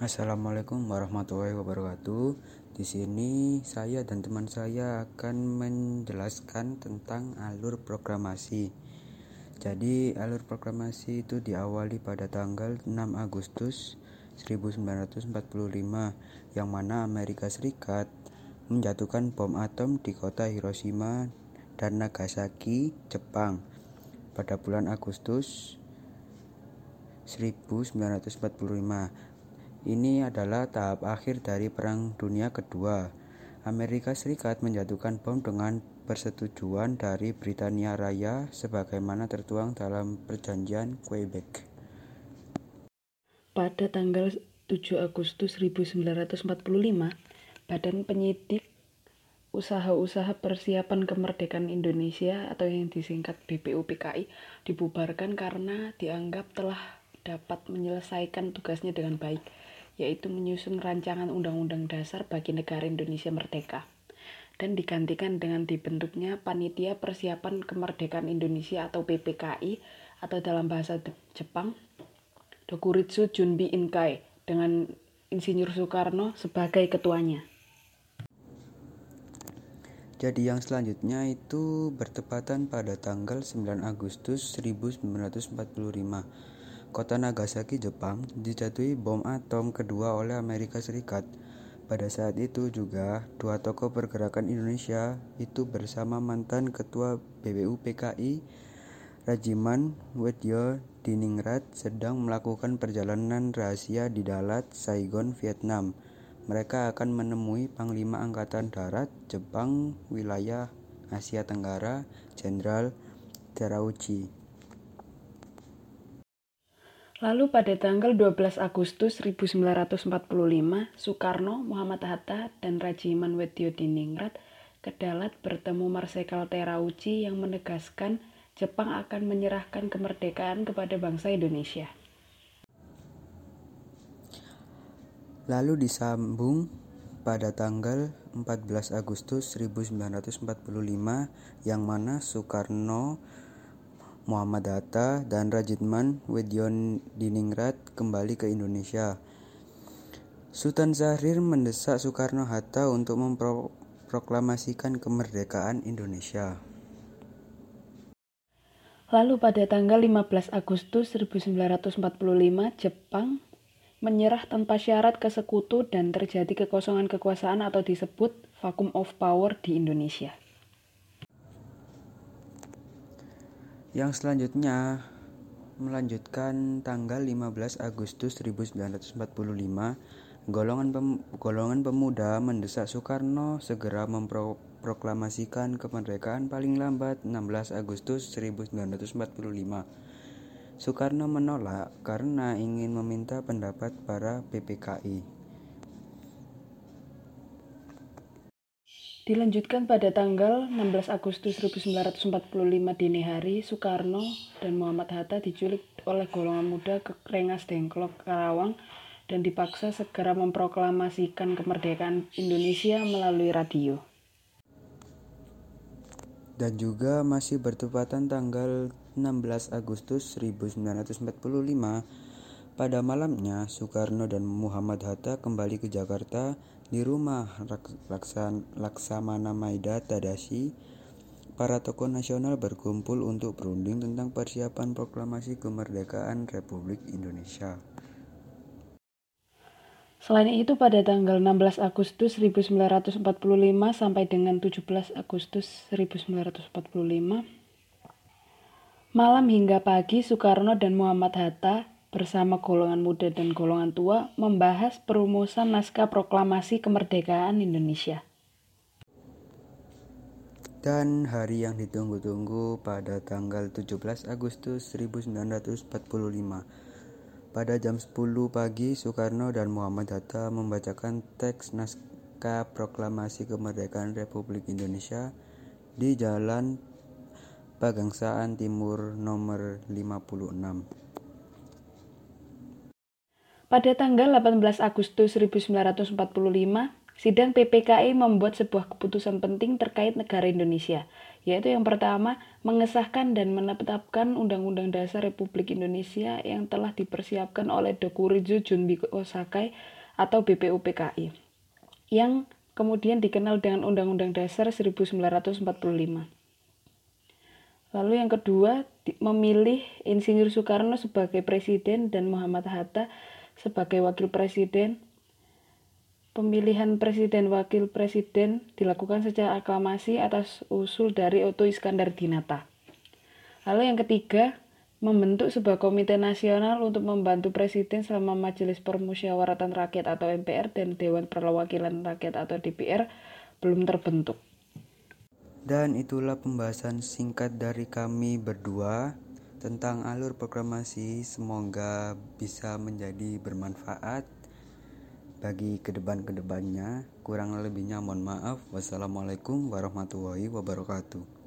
Assalamualaikum warahmatullahi wabarakatuh. Di sini saya dan teman saya akan menjelaskan tentang alur proklamasi. Jadi, alur proklamasi itu diawali pada tanggal 6 Agustus 1945 yang mana Amerika Serikat menjatuhkan bom atom di kota Hiroshima dan Nagasaki, Jepang pada bulan Agustus 1945 ini adalah tahap akhir dari Perang Dunia Kedua. Amerika Serikat menjatuhkan bom dengan persetujuan dari Britania Raya sebagaimana tertuang dalam Perjanjian Quebec. Pada tanggal 7 Agustus 1945, Badan Penyidik Usaha-usaha Persiapan Kemerdekaan Indonesia atau yang disingkat BPUPKI dibubarkan karena dianggap telah dapat menyelesaikan tugasnya dengan baik yaitu menyusun rancangan undang-undang dasar bagi negara Indonesia merdeka dan digantikan dengan dibentuknya Panitia Persiapan Kemerdekaan Indonesia atau PPKI atau dalam bahasa Jepang Dokuritsu Junbi Inkai dengan Insinyur Soekarno sebagai ketuanya. Jadi yang selanjutnya itu bertepatan pada tanggal 9 Agustus 1945 Kota Nagasaki, Jepang, dijatuhi bom atom kedua oleh Amerika Serikat. Pada saat itu juga, dua tokoh pergerakan Indonesia itu bersama mantan Ketua BBU PKI, Rajiman Wedyo Diningrat sedang melakukan perjalanan rahasia di Dalat, Saigon, Vietnam. Mereka akan menemui Panglima Angkatan Darat Jepang wilayah Asia Tenggara, Jenderal Terauchi. Lalu pada tanggal 12 Agustus 1945, Soekarno, Muhammad Hatta, dan Rajiman Diningrat ke Dalat bertemu Marsekal Terauchi yang menegaskan Jepang akan menyerahkan kemerdekaan kepada bangsa Indonesia. Lalu disambung pada tanggal 14 Agustus 1945 yang mana Soekarno Muhammad Hatta dan Rajitman Diningrat kembali ke Indonesia. Sultan Syahrir mendesak Soekarno-Hatta untuk memproklamasikan kemerdekaan Indonesia. Lalu pada tanggal 15 Agustus 1945, Jepang menyerah tanpa syarat ke sekutu dan terjadi kekosongan kekuasaan atau disebut vacuum of power di Indonesia. Yang selanjutnya melanjutkan tanggal 15 Agustus 1945, golongan pem, golongan pemuda mendesak Soekarno segera memproklamasikan kemerdekaan paling lambat 16 Agustus 1945. Soekarno menolak karena ingin meminta pendapat para PPKI. Dilanjutkan pada tanggal 16 Agustus 1945 dini hari, Soekarno dan Muhammad Hatta diculik oleh golongan muda ke Rengas Dengklok, Karawang dan dipaksa segera memproklamasikan kemerdekaan Indonesia melalui radio. Dan juga masih bertepatan tanggal 16 Agustus 1945, pada malamnya Soekarno dan Muhammad Hatta kembali ke Jakarta di rumah Laksamana Maida Tadashi, para tokoh nasional berkumpul untuk berunding tentang persiapan proklamasi kemerdekaan Republik Indonesia. Selain itu pada tanggal 16 Agustus 1945 sampai dengan 17 Agustus 1945 malam hingga pagi Soekarno dan Muhammad Hatta bersama golongan muda dan golongan tua membahas perumusan naskah proklamasi kemerdekaan Indonesia. Dan hari yang ditunggu-tunggu pada tanggal 17 Agustus 1945. Pada jam 10 pagi, Soekarno dan Muhammad Hatta membacakan teks naskah proklamasi kemerdekaan Republik Indonesia di Jalan Pagangsaan Timur nomor 56. Pada tanggal 18 Agustus 1945, Sidang PPKI membuat sebuah keputusan penting terkait negara Indonesia, yaitu yang pertama, mengesahkan dan menetapkan Undang-Undang Dasar Republik Indonesia yang telah dipersiapkan oleh Dokurijo Junbiko Sakai atau BPUPKI, yang kemudian dikenal dengan Undang-Undang Dasar 1945. Lalu yang kedua, memilih Insinyur Soekarno sebagai presiden dan Muhammad Hatta sebagai wakil presiden Pemilihan presiden wakil presiden dilakukan secara aklamasi atas usul dari Otto Iskandar Dinata. Lalu yang ketiga, membentuk sebuah komite nasional untuk membantu presiden selama Majelis Permusyawaratan Rakyat atau MPR dan Dewan Perwakilan Rakyat atau DPR belum terbentuk. Dan itulah pembahasan singkat dari kami berdua tentang alur proklamasi. Semoga bisa menjadi bermanfaat bagi ke depan-kedepannya. Kurang lebihnya mohon maaf. Wassalamualaikum warahmatullahi wabarakatuh.